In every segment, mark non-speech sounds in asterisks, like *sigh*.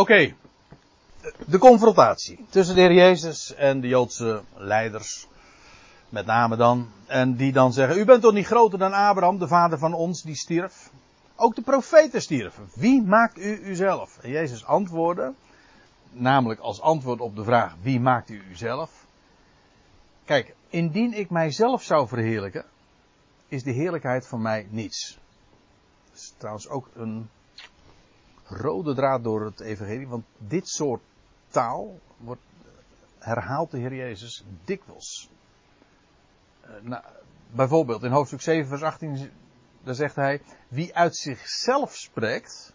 Oké. De confrontatie tussen de Heer Jezus en de Joodse leiders. Met name dan. En die dan zeggen: U bent toch niet groter dan Abraham, de vader van ons, die stierf? Ook de profeten stierven. Wie maakt u uzelf? En Jezus antwoordde. Namelijk als antwoord op de vraag: Wie maakt u uzelf? Kijk, indien ik mijzelf zou verheerlijken, is de heerlijkheid van mij niets. Dat is trouwens ook een rode draad door het evangelie, want dit soort taal wordt herhaald de Heer Jezus dikwijls. Uh, nou, bijvoorbeeld in hoofdstuk 7 vers 18, daar zegt hij, wie uit zichzelf spreekt,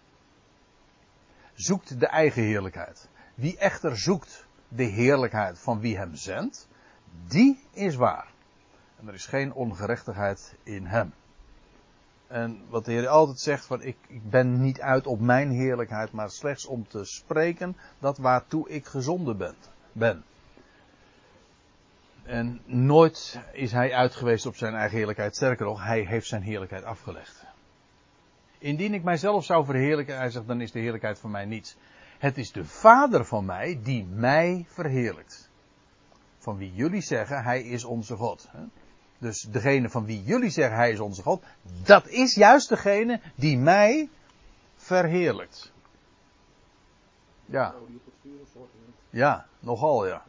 zoekt de eigen heerlijkheid. Wie echter zoekt de heerlijkheid van wie hem zendt, die is waar. En er is geen ongerechtigheid in hem. En wat de Heer altijd zegt, van ik, ik ben niet uit op mijn heerlijkheid, maar slechts om te spreken dat waartoe ik gezonden ben. ben. En nooit is hij uitgeweest op zijn eigen heerlijkheid. Sterker nog, hij heeft zijn heerlijkheid afgelegd. Indien ik mijzelf zou verheerlijken, hij zegt, dan is de heerlijkheid van mij niets. Het is de Vader van mij die mij verheerlijkt. Van wie jullie zeggen, hij is onze God. Dus degene van wie jullie zeggen, hij is onze God, dat is juist degene die mij verheerlijkt. Ja. Ja, nogal ja.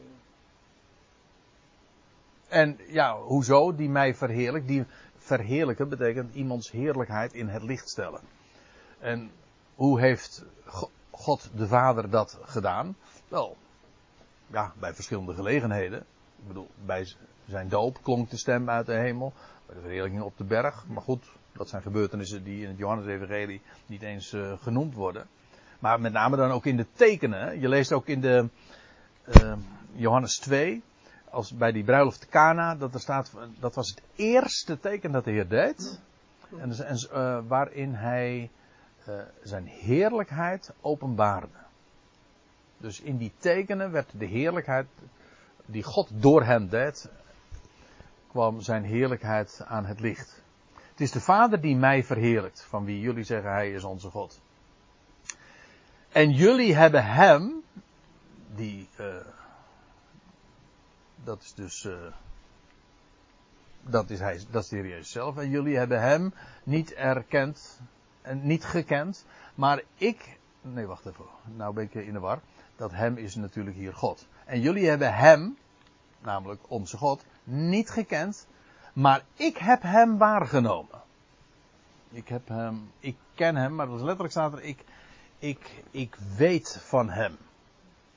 En ja, hoezo die mij verheerlijkt? Die verheerlijken betekent iemands heerlijkheid in het licht stellen. En hoe heeft God de Vader dat gedaan? Wel, ja, bij verschillende gelegenheden. Ik bedoel, bij zijn doop klonk de stem uit de hemel. Bij de verheerlijking op de berg. Maar goed, dat zijn gebeurtenissen die in het Johannes-evangelie niet eens uh, genoemd worden. Maar met name dan ook in de tekenen. Je leest ook in de uh, Johannes 2, als bij die bruiloft te Cana, dat er staat, dat was het eerste teken dat de Heer deed. En, uh, waarin hij zijn heerlijkheid openbaarde. Dus in die tekenen werd de heerlijkheid die God door hem deed, kwam zijn heerlijkheid aan het licht. Het is de Vader die mij verheerlijkt, van wie jullie zeggen hij is onze God. En jullie hebben hem, die, uh, dat is dus, uh, dat is hij, dat is de Heer zelf. En jullie hebben hem niet erkend, en niet gekend, maar ik, nee wacht even, nou ben ik in de war. Dat hem is natuurlijk hier God. En jullie hebben hem, namelijk onze God, niet gekend, maar ik heb hem waargenomen. Ik heb hem, ik ken hem, maar dat is letterlijk staat er, ik, ik, ik weet van hem.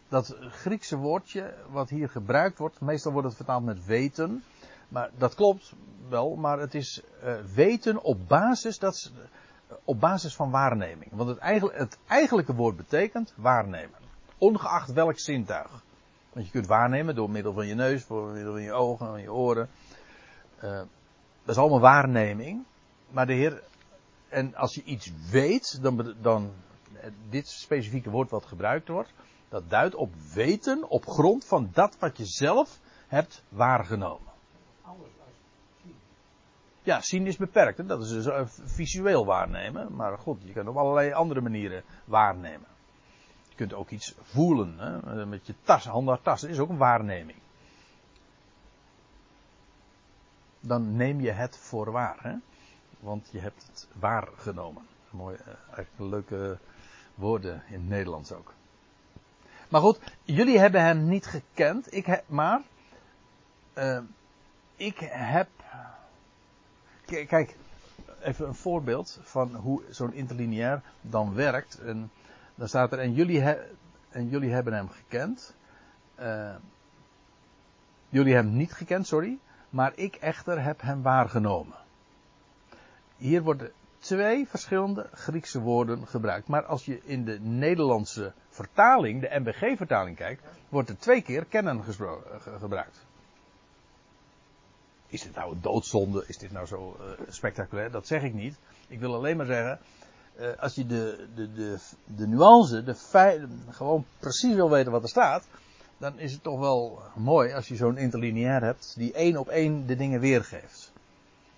Dat Griekse woordje wat hier gebruikt wordt, meestal wordt het vertaald met weten, maar dat klopt wel, maar het is uh, weten op basis, dat is, op basis van waarneming. Want het, het eigenlijke woord betekent waarnemen. Ongeacht welk zintuig. Want je kunt waarnemen door middel van je neus, door middel van je ogen, van je oren. Uh, dat is allemaal waarneming. Maar de Heer, en als je iets weet, dan, dan dit specifieke woord wat gebruikt wordt, dat duidt op weten op grond van dat wat je zelf hebt waargenomen. Ja, zien is beperkt. Dat is dus visueel waarnemen. Maar goed, je kunt op allerlei andere manieren waarnemen kunt ook iets voelen. Hè? Met je tas, handen tassen is ook een waarneming. Dan neem je het voor waar. Hè? Want je hebt het waargenomen. Mooi, eh, eigenlijk leuke woorden in het Nederlands ook. Maar goed, jullie hebben hem niet gekend. Ik heb, maar uh, ik heb. Kijk, even een voorbeeld van hoe zo'n interlineair dan werkt. En dan staat er, en jullie, en jullie hebben hem gekend. Uh, jullie hebben hem niet gekend, sorry. Maar ik echter heb hem waargenomen. Hier worden twee verschillende Griekse woorden gebruikt. Maar als je in de Nederlandse vertaling, de MBG-vertaling kijkt, wordt er twee keer kennen gebruikt. Is dit nou een doodzonde? Is dit nou zo uh, spectaculair? Dat zeg ik niet. Ik wil alleen maar zeggen, als je de, de, de, de nuance, de feit, gewoon precies wil weten wat er staat, dan is het toch wel mooi als je zo'n interlineair hebt die één op één de dingen weergeeft.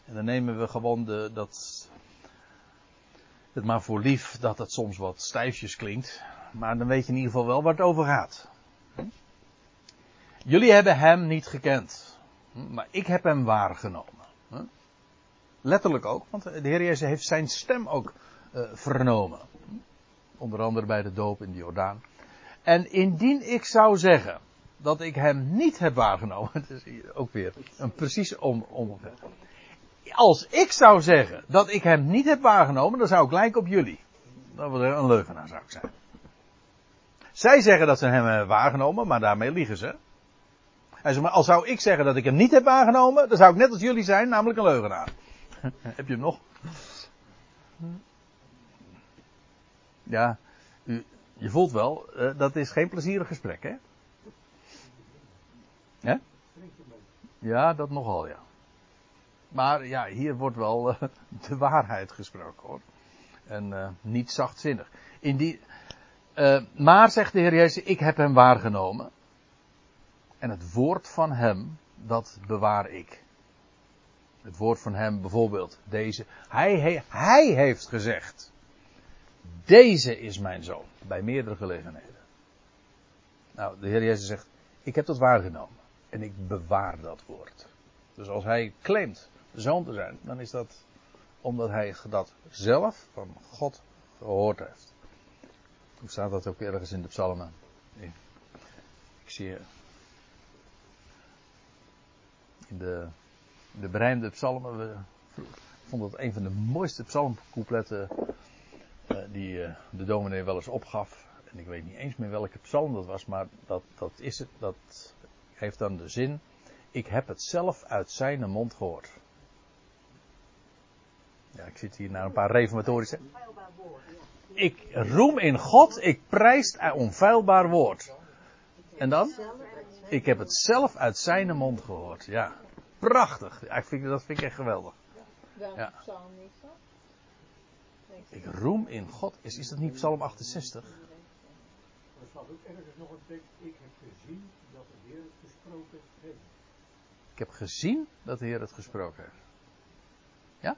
En dan nemen we gewoon de, dat, het maar voor lief dat het soms wat stijfjes klinkt. Maar dan weet je in ieder geval wel waar het over gaat. Jullie hebben hem niet gekend. Maar ik heb hem waargenomen. Letterlijk ook, want de Heer Jezus heeft zijn stem ook uh, vernomen. Onder andere bij de doop in de Jordaan. En indien ik zou zeggen dat ik hem niet heb waargenomen, *laughs* het is hier ook weer een precies om. Als ik zou zeggen dat ik hem niet heb waargenomen, dan zou ik lijken op jullie. Dat was een leugenaar zou ik zijn. Zij zeggen dat ze hem hebben waargenomen, maar daarmee liegen ze. Zegt, maar als zou ik zeggen dat ik hem niet heb waargenomen, dan zou ik net als jullie zijn, namelijk een leugenaar. *laughs* heb je hem nog? Ja, je voelt wel, uh, dat is geen plezierig gesprek, hè? Ja, dat nogal, ja. Maar ja, hier wordt wel uh, *laughs* de waarheid gesproken, hoor. En uh, niet zachtzinnig. In die, maar, zegt de Heer Jezus, ik heb hem waargenomen. En het woord van hem, dat bewaar ik. Het woord van hem bijvoorbeeld, deze. Hij, hij heeft gezegd. Deze is mijn zoon. Bij meerdere gelegenheden. Nou, de Heer Jezus zegt, ik heb dat waargenomen. En ik bewaar dat woord. Dus als hij claimt zoon te zijn, dan is dat omdat hij dat zelf van God gehoord heeft. Hoe staat dat ook ergens in de psalmen? Ik zie in de, de berijmde psalmen, we vonden dat een van de mooiste psalmcoupletten die uh, de dominee wel eens opgaf. En ik weet niet eens meer welke psalm dat was, maar dat, dat is het, dat heeft dan de zin, ik heb het zelf uit zijn mond gehoord. Ja, ik zit hier naar een paar reformatorische. Ik roem in God, ik prijs het onfeilbaar woord. En dan? Ik heb het zelf uit zijn mond gehoord. Ja, prachtig. Ja, ik vind, dat vind ik echt geweldig. Ja. Ik roem in God. Is, is dat niet Psalm 68? Er staat ook ergens nog een tekst. Ik heb gezien dat de Heer het gesproken heeft. Ik heb gezien dat de Heer het gesproken heeft. Ja?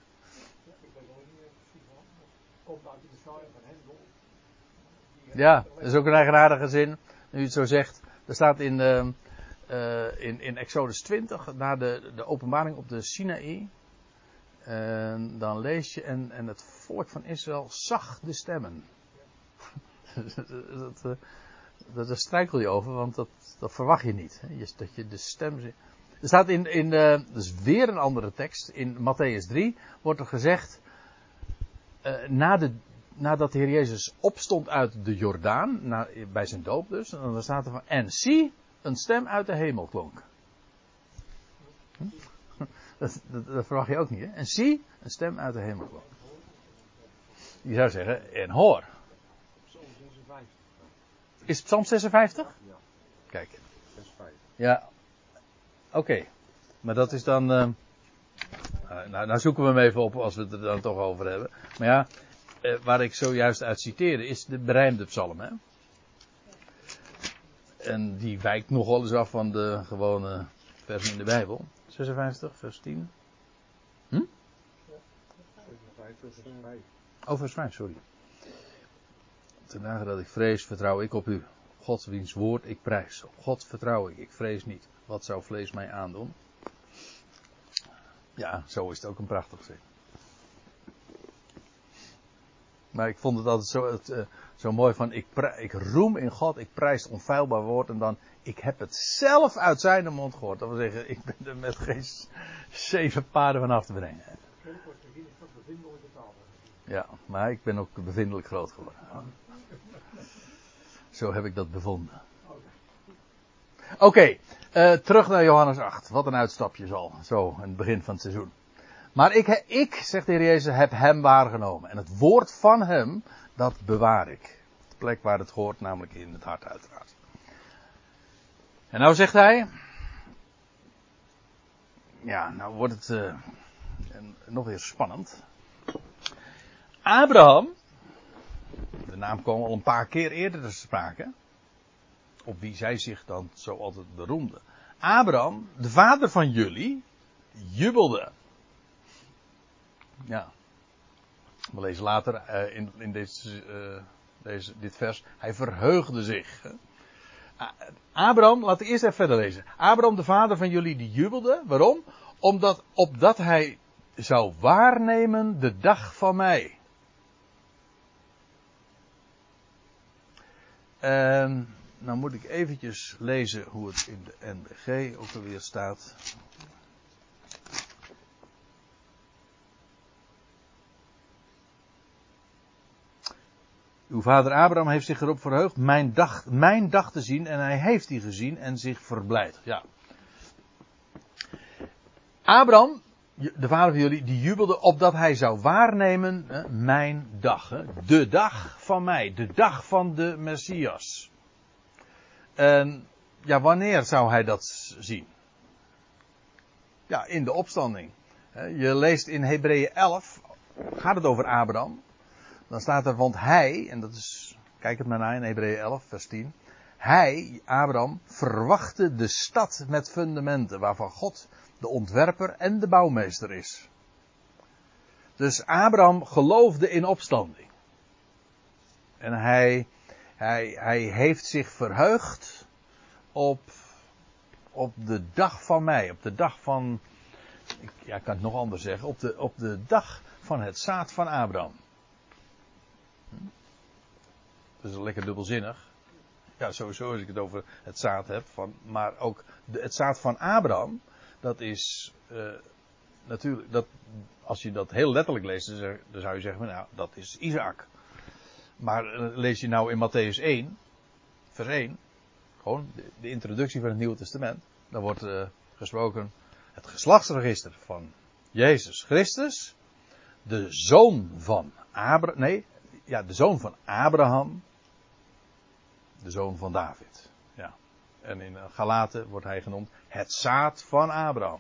ja ik weet nog niet precies. Het komt uit de beschouwing van Hendel. Ja, dat is ook een eigenaardige zin. Nu je het zo zegt. Er staat in, uh, uh, in, in Exodus 20, na de, de openbaring op de Sinaï. En dan lees je, en, en het volk van Israël zag de stemmen. *laughs* dat, uh, dat, daar strijkel je over, want dat, dat verwacht je niet. Hè? Dat je de stem. Er staat in, in uh, dus weer een andere tekst, in Matthäus 3 wordt er gezegd, uh, na de, nadat de Heer Jezus opstond uit de Jordaan, na, bij zijn doop dus, dan staat er van, en zie, een stem uit de hemel klonk. Hm? Dat, dat, dat, verwacht je ook niet, hè? En zie, een stem uit de hemel klonk. Je zou zeggen, en hoor. Is het Psalm 56? Ja. Kijk. Ja. Oké. Okay. Maar dat is dan. Uh, nou, nou zoeken we hem even op als we het er dan toch over hebben. Maar ja, uh, waar ik zojuist uit citeerde is de berijmde psalm. Hè? En die wijkt nogal eens af van de gewone versen in de Bijbel. 56, vers 10. Hm? Oh, vers 5, sorry. Ten dagen dat ik vrees, vertrouw ik op u. God wiens woord ik prijs. Op God vertrouw ik, ik vrees niet. Wat zou vlees mij aandoen? Ja, zo is het ook een prachtig zin. Maar ik vond het altijd zo, het, uh, zo mooi van, ik, ik roem in God, ik prijs het onfeilbaar woord en dan, ik heb het zelf uit zijn mond gehoord. Dat wil zeggen, ik ben er met geen zeven paarden van af te brengen. Ja, maar ik ben ook bevindelijk groot geworden. Zo heb ik dat bevonden. Oké, uh, terug naar Johannes 8. Wat een uitstapje zal, zo, in het begin van het seizoen. Maar ik, ik, zegt de Heer Jezus, heb hem waargenomen. En het woord van hem, dat bewaar ik. De plek waar het hoort, namelijk in het hart uiteraard. En nou zegt hij. Ja, nou wordt het uh, nog weer spannend. Abraham, de naam kwam al een paar keer eerder te sprake, op wie zij zich dan zo altijd beroemde. Abraham, de vader van jullie, jubelde ja. We lezen later uh, in, in deze, uh, deze, dit vers. Hij verheugde zich. Abraham, laat ik eerst even verder lezen. Abraham, de vader van jullie, die jubelde. Waarom? Omdat, opdat hij zou waarnemen de dag van mij. En nou moet ik eventjes lezen hoe het in de NBG ook alweer staat. Uw vader Abraham heeft zich erop verheugd mijn dag, mijn dag te zien en hij heeft die gezien en zich verblijd. Ja. Abraham, de vader van jullie, die jubelde opdat hij zou waarnemen hè, mijn dag. Hè, de dag van mij, de dag van de Messias. En ja, wanneer zou hij dat zien? Ja, in de opstanding. Je leest in Hebreeën 11, gaat het over Abraham. Dan staat er, want hij, en dat is, kijk het maar naar in Hebreeën 11, vers 10. Hij, Abraham, verwachtte de stad met fundamenten, waarvan God de ontwerper en de bouwmeester is. Dus Abraham geloofde in opstanding. En hij, hij, hij heeft zich verheugd op, op de dag van mij, op de dag van, ja, ik kan het nog anders zeggen, op de, op de dag van het zaad van Abraham. Dat is lekker dubbelzinnig. Ja, sowieso als ik het over het zaad heb. Van, maar ook de, het zaad van Abraham. Dat is uh, natuurlijk. Dat, als je dat heel letterlijk leest. Dan zou je zeggen: Nou, dat is Isaac. Maar uh, lees je nou in Matthäus 1. Vers 1. Gewoon de, introductie van het Nieuwe Testament. Dan wordt uh, gesproken. Het geslachtsregister van Jezus Christus. De zoon van Abraham. Nee, ja, de zoon van Abraham, de zoon van David. Ja. En in Galaten wordt hij genoemd het zaad van Abraham.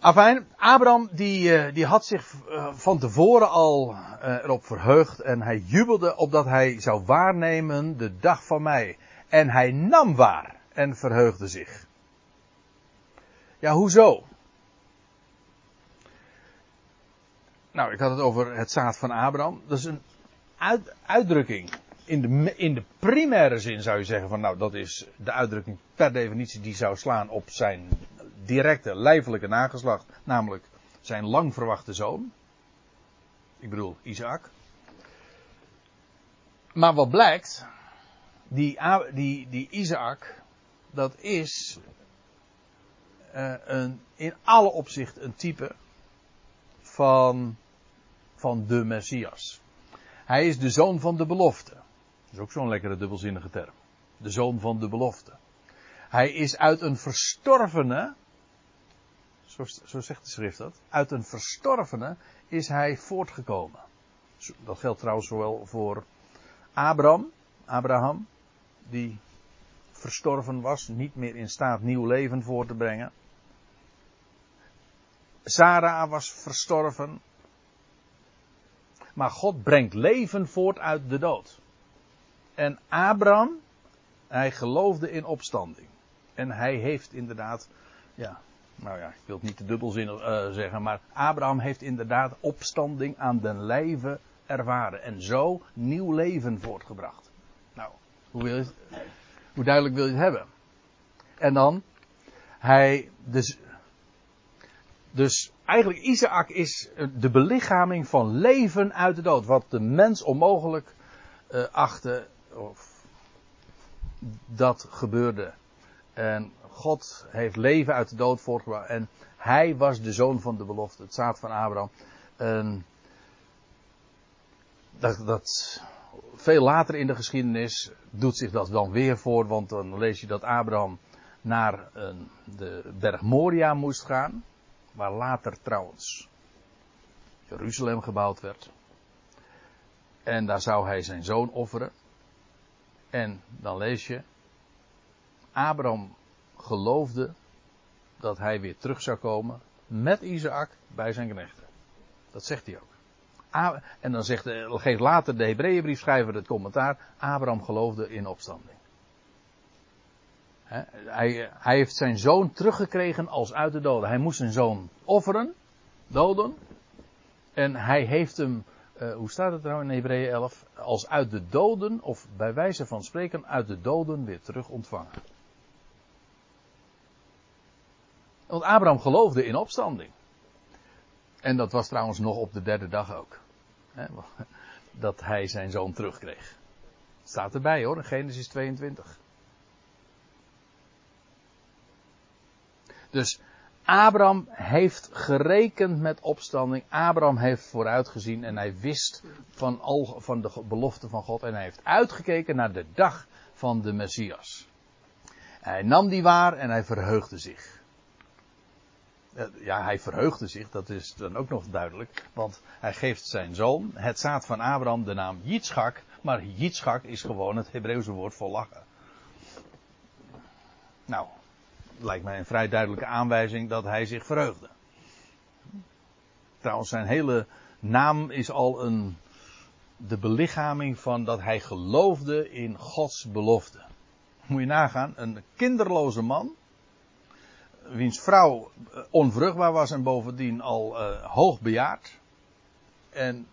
Afijn, Abraham die, eh, die had zich eh, van tevoren al eh, erop verheugd en hij jubelde opdat hij zou waarnemen de dag van mij. En hij nam waar en verheugde zich. Ja, hoezo? Nou, ik had het over het zaad van Abraham. Dat is een uit, uitdrukking. In de, in de primaire zin zou je zeggen van nou dat is de uitdrukking per definitie die zou slaan op zijn directe lijfelijke nageslacht. Namelijk zijn lang verwachte zoon. Ik bedoel Isaac. Maar wat blijkt, die, die, die Isaac, dat is uh, een, in alle opzichten een type van van de Messias. Hij is de zoon van de belofte. Dat is ook zo'n lekkere dubbelzinnige term. De zoon van de belofte. Hij is uit een verstorvene, zo, zo zegt de schrift dat, uit een verstorvene is hij voortgekomen. Dat geldt trouwens zowel voor Abraham, Abraham, die verstorven was, niet meer in staat nieuw leven voor te brengen. Sarah was verstorven, maar God brengt leven voort uit de dood. En Abraham, hij geloofde in opstanding. En hij heeft inderdaad, ja, nou ja, ik wil het niet te dubbelzinnig uh, zeggen, maar Abraham heeft inderdaad opstanding aan den lijve ervaren. En zo nieuw leven voortgebracht. Nou, hoe, wil je hoe duidelijk wil je het hebben? En dan, hij, dus, dus eigenlijk Isaac is de belichaming van leven uit de dood. Wat de mens onmogelijk uh, achtte, of dat gebeurde. En God heeft leven uit de dood voortgebracht. En hij was de zoon van de belofte, het zaad van Abraham. Dat, dat, veel later in de geschiedenis doet zich dat dan weer voor, want dan lees je dat Abraham naar een, de berg Moria moest gaan waar later trouwens Jeruzalem gebouwd werd. En daar zou hij zijn zoon offeren. En dan lees je, Abraham geloofde dat hij weer terug zou komen met Isaac bij zijn knechten. Dat zegt hij ook. En dan zegt, geeft later de Hebreeënbriefschrijver het commentaar, Abraham geloofde in opstanding. Hij, hij, heeft zijn zoon teruggekregen als uit de doden. Hij moest zijn zoon offeren, doden. En hij heeft hem, uh, hoe staat het nou in Hebreeën 11? Als uit de doden, of bij wijze van spreken, uit de doden weer terug ontvangen. Want Abraham geloofde in opstanding. En dat was trouwens nog op de derde dag ook. Hè, *laughs* dat hij zijn zoon terugkreeg. Staat erbij hoor, in Genesis 22. Dus Abraham heeft gerekend met opstanding. Abraham heeft vooruitgezien en hij wist van, al, van de belofte van God. En hij heeft uitgekeken naar de dag van de Messias. Hij nam die waar en hij verheugde zich. Eh, ja, hij verheugde zich, dat is dan ook nog duidelijk. Want hij geeft zijn zoon, het zaad van Abraham, de naam Yitzchak. Maar Yitzchak is gewoon het Hebreeuwse woord voor lachen. Nou, lijkt mij een vrij duidelijke aanwijzing dat hij zich verheugde. Trouwens, zijn hele naam is al een, de belichaming van dat hij geloofde in Gods belofte. Moet je nagaan, een kinderloze man, wiens vrouw eh, onvruchtbaar was en bovendien al uh, hoog bejaard. En,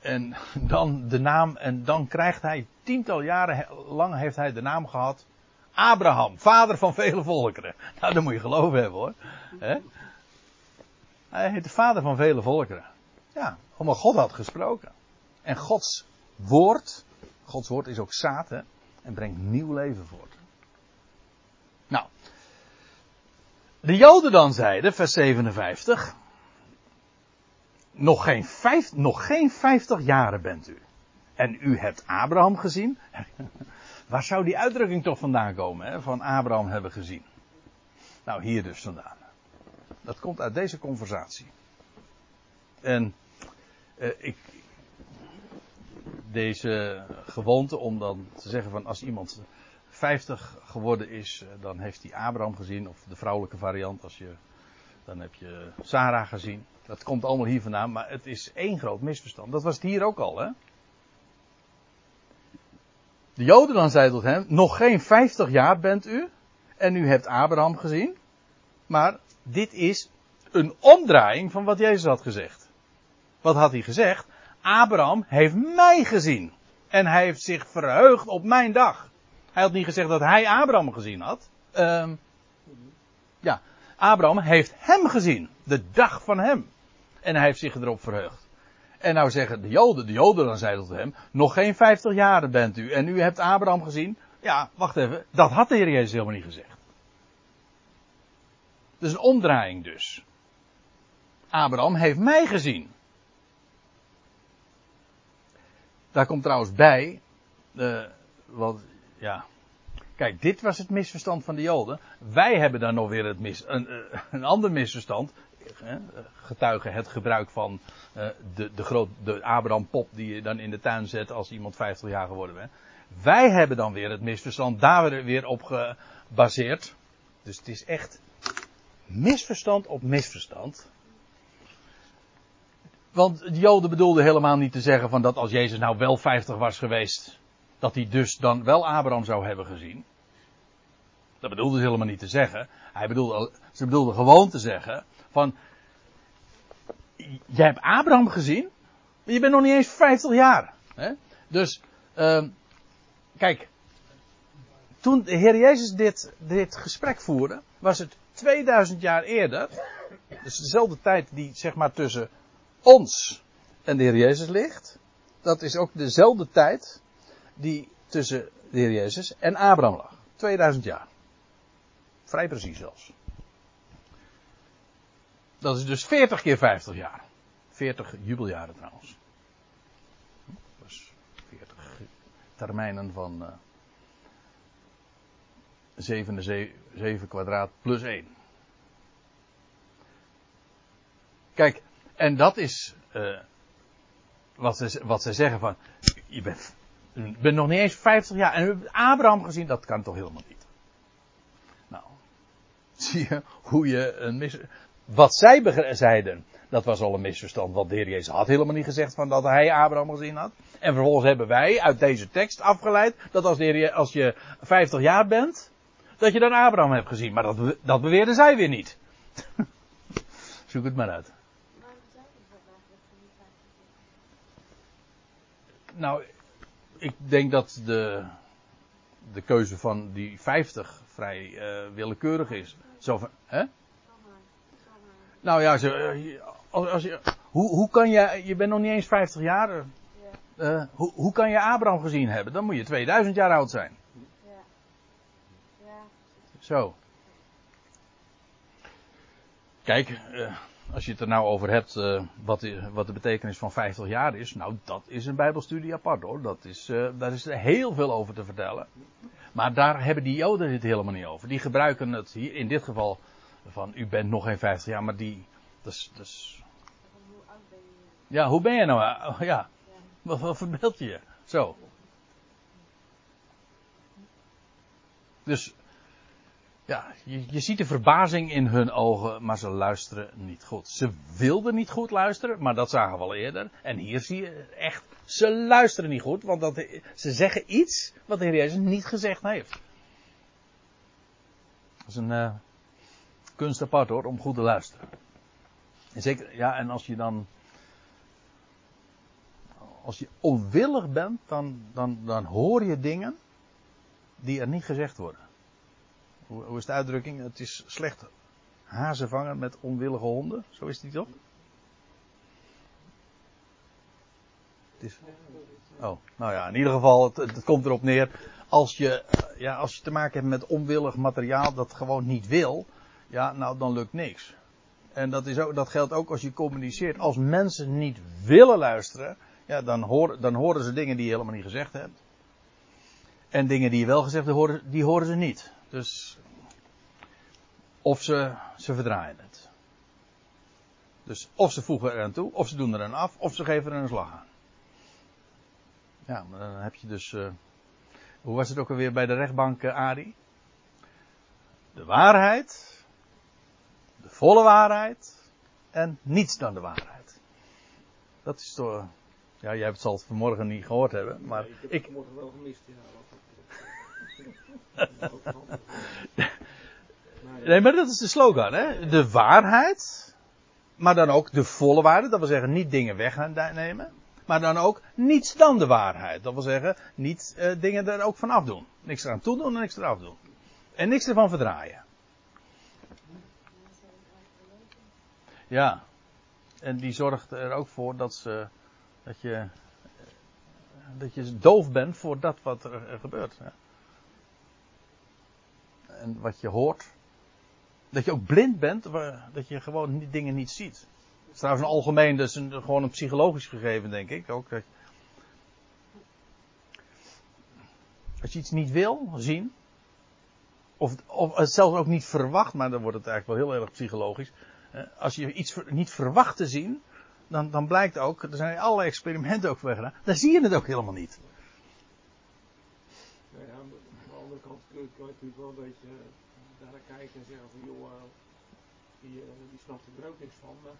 en dan de naam, en dan krijgt hij tiental jaren lang heeft hij de naam gehad Abraham, vader van vele volkeren. Nou, dat moet je geloven hebben hoor. Hij heet de vader van vele volkeren. Ja, omdat God had gesproken. En Gods woord, Gods woord is ook zaad en brengt nieuw leven voort. Nou, de Joden dan zeiden, vers 57, nog geen, vijf, nog geen 50 jaren bent u. En u hebt Abraham gezien. *laughs* Waar zou die uitdrukking toch vandaan komen, hè, van Abraham hebben gezien? Nou, hier dus vandaan. Dat komt uit deze conversatie. En eh, ik, deze gewoonte om dan te zeggen van als iemand 50 geworden is, eh, dan heeft hij Abraham gezien, of de vrouwelijke variant, als je, dan heb je Sarah gezien. Dat komt allemaal hier vandaan, maar het is één groot misverstand. Dat was het hier ook al, hè? De Joden dan zeiden tot hem, nog geen 50 jaar bent u, en u hebt Abraham gezien. Maar dit is een omdraaiing van wat Jezus had gezegd. Wat had hij gezegd? Abraham heeft mij gezien. En hij heeft zich verheugd op mijn dag. Hij had niet gezegd dat hij Abraham gezien had. Uh, ja, Abraham heeft hem gezien. De dag van hem. En hij heeft zich erop verheugd. En nou zeggen de Joden, de Joden dan zeiden tot hem, nog geen 50 jaren bent u en u hebt Abraham gezien. Ja, wacht even, dat had de Heer Jezus helemaal niet gezegd. Dus een omdraaiing dus. Abraham heeft mij gezien. Daar komt trouwens bij, uh, wat ja. Kijk, dit was het misverstand van de Joden. Wij hebben dan nog weer het mis, een, eh, een ander misverstand. Getuigen het gebruik van uh, de, de, groot, de Abraham-pop die je dan in de tuin zet als iemand 50 jaar geworden bent. Wij hebben dan weer het misverstand daar weer op gebaseerd. Dus het is echt misverstand op misverstand. Want de Joden bedoelden helemaal niet te zeggen van dat als Jezus nou wel 50 was geweest, dat hij dus dan wel Abraham zou hebben gezien. Dat bedoelde ze helemaal niet te zeggen. Hij bedoelde, ze bedoelde gewoon te zeggen van, jij hebt Abraham gezien, maar je bent nog niet eens 50 jaar. Hè? Dus, uh, kijk, toen de Heer Jezus dit, dit gesprek voerde, was het 2000 jaar eerder, dus dezelfde tijd die zeg maar tussen ons en de Heer Jezus ligt. Dat is ook dezelfde tijd die tussen de Heer Jezus en Abraham lag. 2000 jaar. Vrij precies zelfs. Dat is dus 40 keer 50 jaar. 40 jubeljaren trouwens. Dus 40 termijnen van uh, 7, 7 kwadraat plus 1. Kijk, en dat is uh, wat, ze, wat ze zeggen van, je bent ben nog niet eens 50 jaar. En Abraham gezien, dat kan toch helemaal niet. Nou, *laughs* zie je hoe je een mis wat zij zeiden, dat was al een misverstand, want de Heer Jezus had helemaal niet gezegd van dat hij Abraham gezien had. En vervolgens hebben wij uit deze tekst afgeleid dat als, de Heer, als je 50 jaar bent, dat je dan Abraham hebt gezien. Maar dat, dat beweerden zij weer niet. *laughs* Zoek het maar uit. Nou, ik denk dat de, de keuze van die 50 vrij eh, willekeurig is. Zo van, hè? Nou ja, uh, als, als je, hoe, hoe kan je, je bent nog niet eens 50 jaar. Uh, hoe, hoe kan je Abraham gezien hebben? Dan moet je 2000 jaar oud zijn. Ja. ja. Zo. Kijk, uh, als je het er nou over hebt, uh, wat, de, wat, de betekenis van 50 jaar is. Nou, dat is een Bijbelstudie apart hoor. Dat is, daar is er heel veel over te vertellen. Maar daar hebben die Joden het helemaal niet over. Die gebruiken het hier in dit geval van u bent nog geen 50 jaar, maar die. Dus, dus... Ja, hoe ben je nou? Ja, wat, wat verbeeld je je? Zo. Dus, ja, je, je, ziet de verbazing in hun ogen, maar ze luisteren niet goed. Ze wilden niet goed luisteren, maar dat zagen we al eerder. En hier zie je echt, ze luisteren niet goed, want dat, ze zeggen iets wat de Heer Jezus niet gezegd heeft. Dat is een uh, kunst apart hoor, om goed te luisteren. En zeker, ja, en als je dan als je onwillig bent, dan, dan, dan hoor je dingen die er niet gezegd worden. Hoe, hoe is de uitdrukking? Het is slecht hazen vangen met onwillige honden. Zo is die toch? Het is... Oh, nou ja, in ieder geval, het, het, komt erop neer. Als je, ja, als je te maken hebt met onwillig materiaal dat gewoon niet wil, ja, nou dan lukt niks. En dat, is ook, dat geldt ook als je communiceert. Als mensen niet willen luisteren, ja, dan, hoor, dan horen ze dingen die je helemaal niet gezegd hebt. En dingen die je wel gezegd hebt, horen, die horen ze niet. Dus, of ze, ze verdraaien het. Dus of ze voegen er aan toe, of ze doen er een af, of ze geven er een slag aan. Ja, maar dan heb je dus. Uh, hoe was het ook alweer bij de rechtbank, uh, Ari? De waarheid, de volle waarheid en niets dan de waarheid. Dat is toch ja, jij zal het vanmorgen niet gehoord hebben, maar ik heb ik... vanmorgen wel gemist, ja. *laughs* nee, maar dat is de slogan, hè? De waarheid, maar dan ook de volle waarheid, dat wil zeggen niet dingen wegnemen, maar dan ook niets dan de waarheid. Dat wil zeggen niet uh, dingen er ook van afdoen. Niks eraan toedoen en niks eraf doen. En niks ervan verdraaien. Ja. En die zorgt er ook voor dat ze dat je, dat je doof bent voor dat wat er, gebeurt. En wat je hoort. Dat je ook blind bent, dat je gewoon dingen niet ziet. Dat is trouwens een algemeen, een, gewoon een psychologisch gegeven, denk ik. Ook als je iets niet wil zien, of, of zelfs ook niet verwacht, maar dan wordt het eigenlijk wel heel erg psychologisch. Als je iets niet verwacht te zien, dan, dan blijkt ook, er zijn allerlei experimenten ook voor gedaan, daar zie je het ook helemaal niet. Nou ja, aan de andere kant kun je, natuurlijk wel een beetje naar eh, kijken en zeggen van joh, eh, die, die snapt er ook niks van. Maar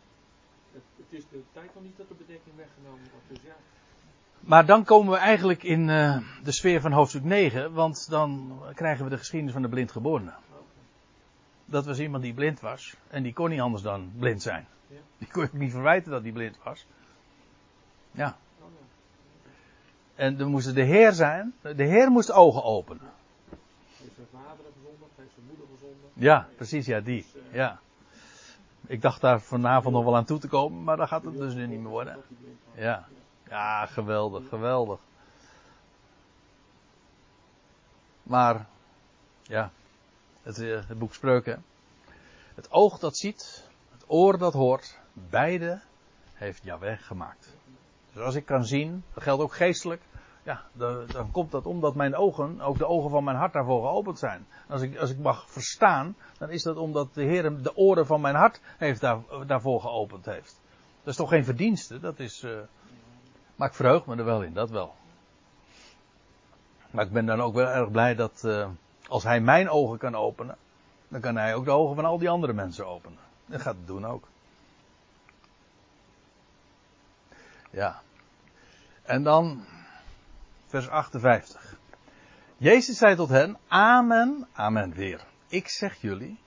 het, het, is de tijd nog niet dat de bedekking weggenomen wordt. Dus ja. Maar dan komen we eigenlijk in de sfeer van hoofdstuk 9, want dan krijgen we de geschiedenis van de blindgeborene. Dat was iemand die blind was en die kon niet anders dan blind zijn. Ja. Die kon je niet verwijten dat hij blind was. Ja. En dan moest de Heer zijn. De Heer moest ogen openen. Heeft zijn vader gezondigd, heeft zijn moeder gezondigd. Ja, precies, ja, die. Ja. Ik dacht daar vanavond nog wel aan toe te komen, maar dan gaat het dus nu niet meer worden. Ja. Ja, geweldig, geweldig. Maar, ja, het, eh, het boek Spreuken. Het oog dat ziet, oor dat hoort, beide heeft Yahweh gemaakt. Dus als ik kan zien, dat geldt ook geestelijk, ja, dan, dan, komt dat omdat mijn ogen, ook de ogen van mijn hart daarvoor geopend zijn. Als ik, als ik mag verstaan, dan is dat omdat de Heer de oren van mijn hart heeft daar, daarvoor geopend heeft. Dat is toch geen verdienste, dat is, uh, maar ik verheug me er wel in, dat wel. Maar ik ben dan ook wel erg blij dat, uh, als Hij mijn ogen kan openen, dan kan Hij ook de ogen van al die andere mensen openen. Dat gaat het doen ook. Ja. En dan vers 58. Jezus zei tot hen, amen, amen weer. Ik zeg jullie,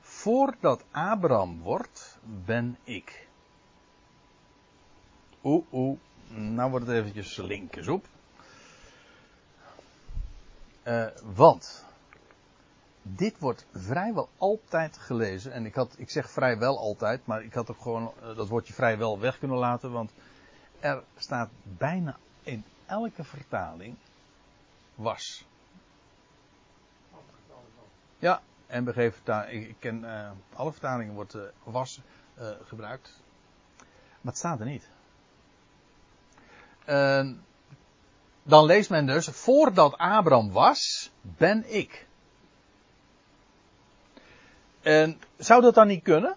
voordat Abraham wordt, ben ik. Oeh, oeh. Nou wordt het eventjes linkjes op. Uh, want dit wordt vrijwel altijd gelezen. En ik, had, ik zeg vrijwel altijd, maar ik had ook gewoon uh, dat woordje vrijwel weg kunnen laten. Want er staat bijna in elke vertaling was. Ja, en vertaling. Ik, ik ken uh, alle vertalingen wordt was gebruikt. Maar het staat er niet. Dan leest men dus, voordat Abraham was, ben ik. En zou dat dan niet kunnen?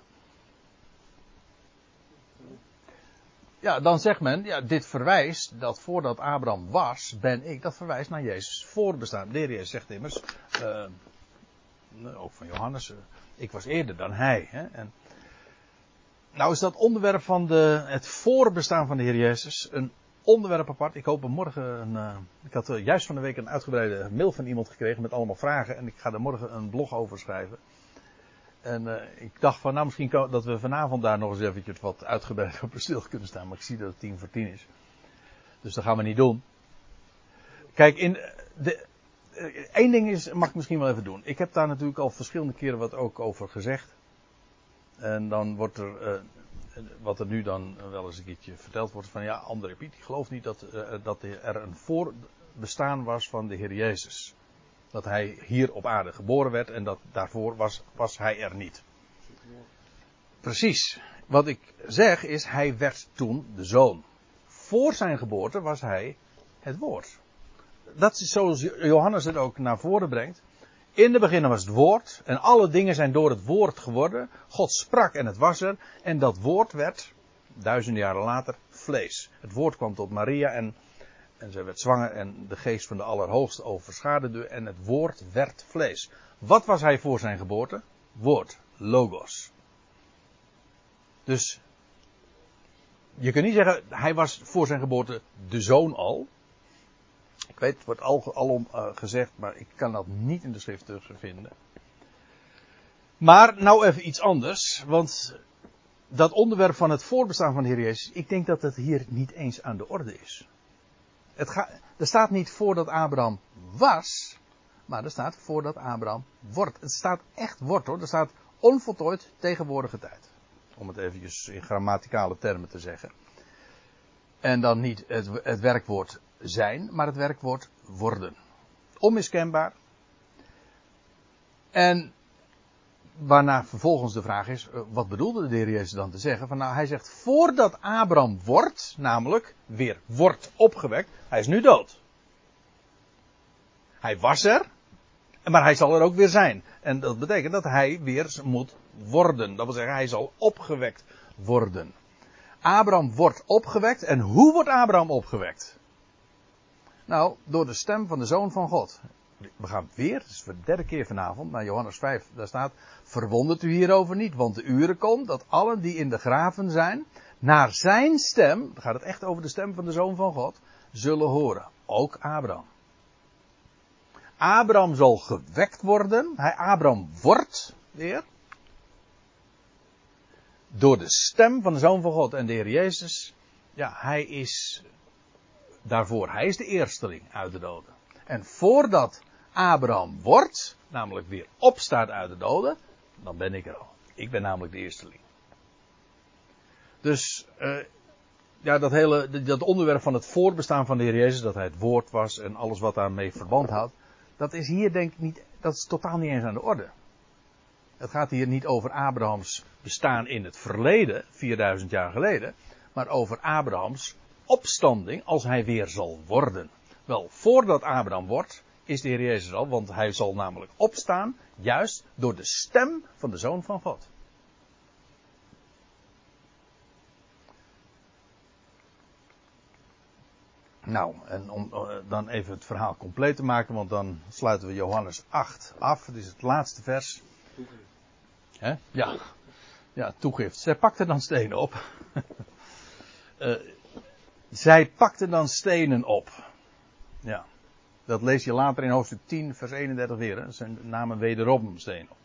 Ja, dan zegt men, ja, dit verwijst dat voordat Abraham was, ben ik, dat verwijst naar Jezus voorbestaan. De heer Jezus zegt immers, uh, ook van Johannes, uh, ik was eerder dan hij. Hè? En, nou is dat onderwerp van de, het voorbestaan van de Heer Jezus een onderwerp apart. Ik hoop morgen, uh, ik had juist van de week een uitgebreide mail van iemand gekregen met allemaal vragen en ik ga er morgen een blog over schrijven. En uh, ik dacht van, nou misschien kan, dat we vanavond daar nog eens eventjes wat uitgebreid *laughs* op stil kunnen staan. Maar ik zie dat het tien voor tien is. Dus dat gaan we niet doen. Kijk, in de, één ding is, mag ik misschien wel even doen. Ik heb daar natuurlijk al verschillende keren wat ook over gezegd. En dan wordt er, wat er nu dan wel eens een keertje verteld wordt van ja, André Piet, die gelooft niet dat, uh, dat er een voorbestaan was van de Heer Jezus dat hij hier op aarde geboren werd en dat daarvoor was, was hij er niet. Precies. Wat ik zeg is, hij werd toen de zoon. Voor zijn geboorte was hij het woord. Dat is zoals Johannes het ook naar voren brengt. In de beginnen was het woord en alle dingen zijn door het woord geworden. God sprak en het was er en dat woord werd, duizenden jaren later, vlees. Het woord kwam tot Maria en en zij werd zwanger en de geest van de Allerhoogste overschaduwde en het woord werd vlees. Wat was hij voor zijn geboorte? Woord, logos. Dus je kunt niet zeggen, hij was voor zijn geboorte de zoon al. Ik weet, het wordt al, alom uh, gezegd, maar ik kan dat niet in de schrift terugvinden. Maar nou even iets anders, want dat onderwerp van het voorbestaan van de Heer Jezus, ik denk dat het hier niet eens aan de orde is. Het er staat niet voordat Abraham was, maar er staat voordat Abraham wordt. Het staat echt wordt hoor. Er staat onvoltooid tegenwoordige tijd. Om het eventjes in grammaticale termen te zeggen. En dan niet het, het werkwoord zijn, maar het werkwoord worden. Onmiskenbaar. En waarna vervolgens de vraag is, eh, wat bedoelde de heer Jezus dan te zeggen? Van nou, hij zegt, voordat Abraham wordt, namelijk weer wordt opgewekt, hij is nu dood. Hij was er, maar hij zal er ook weer zijn. En dat betekent dat hij weer moet worden. Dat wil zeggen, hij zal opgewekt worden. Abraham wordt opgewekt. En hoe wordt Abraham opgewekt? Nou, door de stem van de Zoon van God we gaan weer, het is voor de derde keer vanavond, naar Johannes 5. Daar staat, verwondert u hierover niet, want de uren komt dat allen die in de graven zijn, naar zijn stem, dan gaat het echt over de stem van de Zoon van God, zullen horen. Ook Abraham. Abraham zal gewekt worden. Hij, Abraham wordt weer. Door de stem van de Zoon van God en de Heer Jezus. Ja, hij is daarvoor. Hij is de eersteling uit de doden. En voordat Abraham wordt, namelijk weer opstaat uit de doden, dan ben ik er al. Ik ben namelijk de eersteling. Dus, uh, ja, dat hele, dat onderwerp van het voorbestaan van de Heer Jezus, dat hij het woord was en alles wat daarmee verband houdt, dat is hier denk ik niet, dat is totaal niet eens aan de orde. Het gaat hier niet over Abrahams bestaan in het verleden, 4000 jaar geleden, maar over Abrahams opstanding als hij weer zal worden. Wel, voordat Abraham wordt, is de Heer Jezus al, want hij zal namelijk opstaan, juist door de stem van de Zoon van God. Nou, en om uh, dan even het verhaal compleet te maken, want dan sluiten we Johannes 8 af. Dit is het laatste vers. Hè? Ja. ja, toegift. Zij pakte dan stenen op. uh, *laughs* zij pakte dan stenen op. Ja. Dat lees je later in hoofdstuk 10, vers 31 weer. Zijn namen wederom steen op.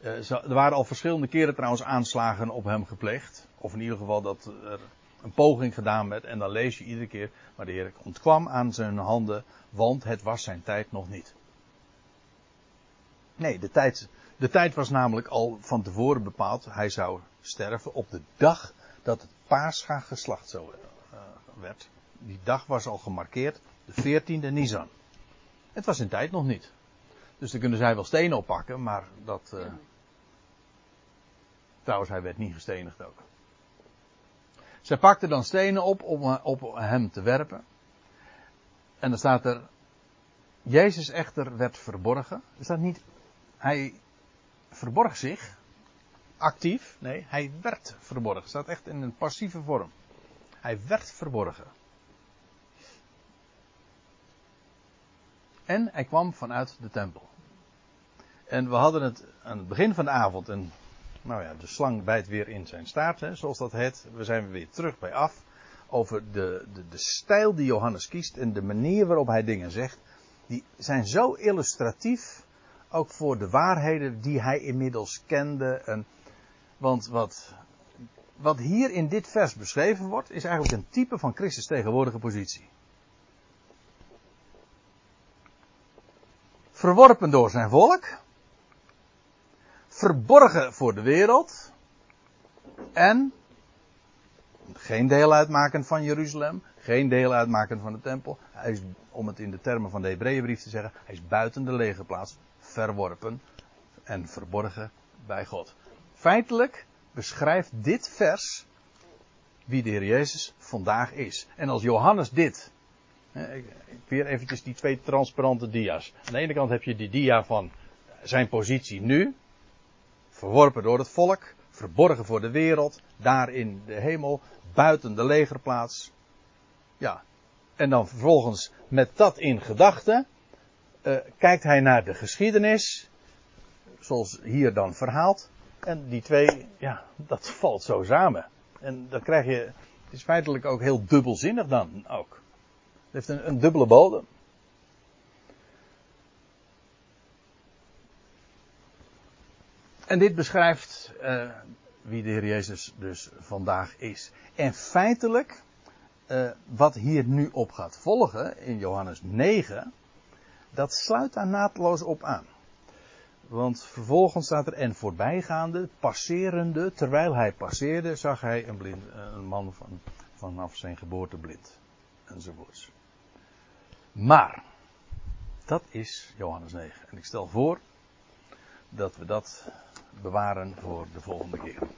Uh, er waren al verschillende keren trouwens aanslagen op hem gepleegd. Of in ieder geval dat er een poging gedaan werd. En dan lees je iedere keer, maar de Heer ontkwam aan zijn handen, want het was zijn tijd nog niet. Nee, de tijd, de tijd was namelijk al van tevoren bepaald. Hij zou sterven op de dag dat het paascha geslacht zo, uh, werd. Die dag was al gemarkeerd, de 14e Nisan. Het was in tijd nog niet. Dus dan kunnen zij wel stenen oppakken, maar dat. Uh... Trouwens, hij werd niet gestenigd ook. Zij pakten dan stenen op om op hem te werpen. En dan staat er. Jezus echter werd verborgen. Er staat niet. Hij verborg zich. Actief. Nee, hij werd verborgen. Staat echt in een passieve vorm. Hij werd verborgen. En hij kwam vanuit de tempel. En we hadden het aan het begin van de avond, en nou ja, de slang bijt weer in zijn staart, hè, zoals dat heet. We zijn weer terug bij af. Over de, de, de stijl die Johannes kiest en de manier waarop hij dingen zegt. Die zijn zo illustratief, ook voor de waarheden die hij inmiddels kende. En, want wat, wat hier in dit vers beschreven wordt, is eigenlijk een type van Christus tegenwoordige positie. Verworpen door zijn volk. Verborgen voor de wereld. En geen deel uitmaken van Jeruzalem. Geen deel uitmaken van de tempel. Hij is, om het in de termen van de Hebreeënbrief te zeggen, hij is buiten de legerplaats verworpen en verborgen bij God. Feitelijk beschrijft dit vers wie de Heer Jezus vandaag is. En als Johannes dit Weer eventjes die twee transparante dia's. Aan de ene kant heb je die dia van zijn positie nu. Verworpen door het volk. Verborgen voor de wereld. Daar in de hemel. Buiten de legerplaats. Ja. En dan vervolgens met dat in gedachten. Uh, kijkt hij naar de geschiedenis. Zoals hier dan verhaald. En die twee, ja, dat valt zo samen. En dan krijg je, het is feitelijk ook heel dubbelzinnig dan ook. Het heeft een, een dubbele bodem. En dit beschrijft uh, wie de Heer Jezus dus vandaag is. En feitelijk, uh, wat hier nu op gaat volgen in Johannes 9, dat sluit daar naadloos op aan. Want vervolgens staat er en voorbijgaande, passerende, terwijl hij passeerde, zag hij een, blind, een man van, vanaf zijn geboorte blind. Enzovoorts. Maar, dat is Johannes 9. En ik stel voor dat we dat bewaren voor de volgende keer.